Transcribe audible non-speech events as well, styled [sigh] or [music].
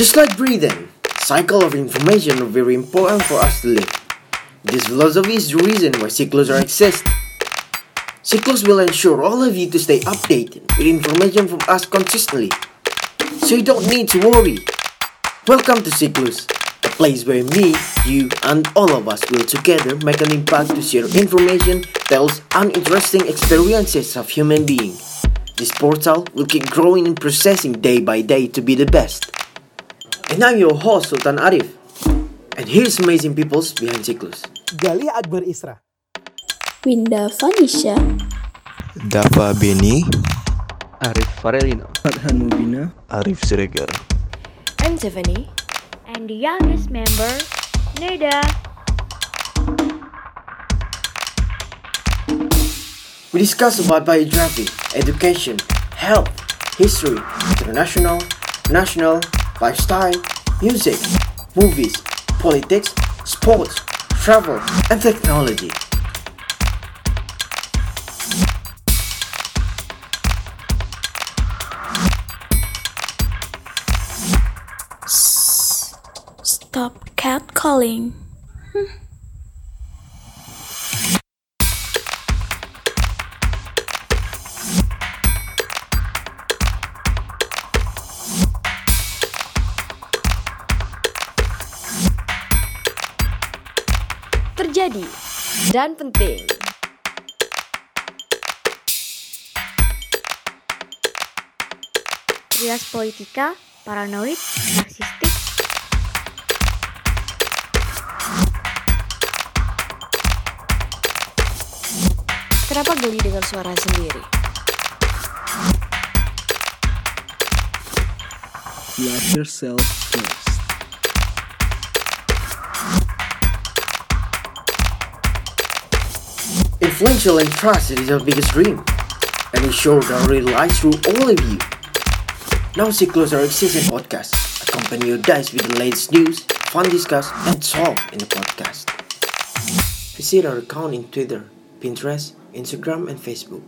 Just like breathing, cycle of information are very important for us to live. This philosophy is the reason why Cyclos are exist. Cyclos will ensure all of you to stay updated with information from us consistently. So you don't need to worry. Welcome to Cyclos, a place where me, you, and all of us will together make an impact to share information, tales, and interesting experiences of human being. This portal will keep growing and processing day by day to be the best. And I'm your host Sultan Arif. And here's amazing peoples behind Cyclos. Galih Akbar Isra. Winda Vanisha, Dava Beni, Arif Farelino. Farhan Mubina, Arif Siregar. I'm Tiffany. And the youngest member, Neda. We discuss about biography, education, health, history, international, national, lifestyle, music, movies, politics, sports, travel, and technology. stop catcalling. [laughs] Terjadi dan penting. Trias politika, paranoid, narsistik, Kenapa geli dengan suara sendiri? love yourself first. Influential and trusted is our biggest dream, and we show that real lies through all of you. Now Cyclos our existing podcast, accompany your dice with the latest news, fun discuss, and talk in the podcast. Visit our account in Twitter, Pinterest, Instagram, and Facebook.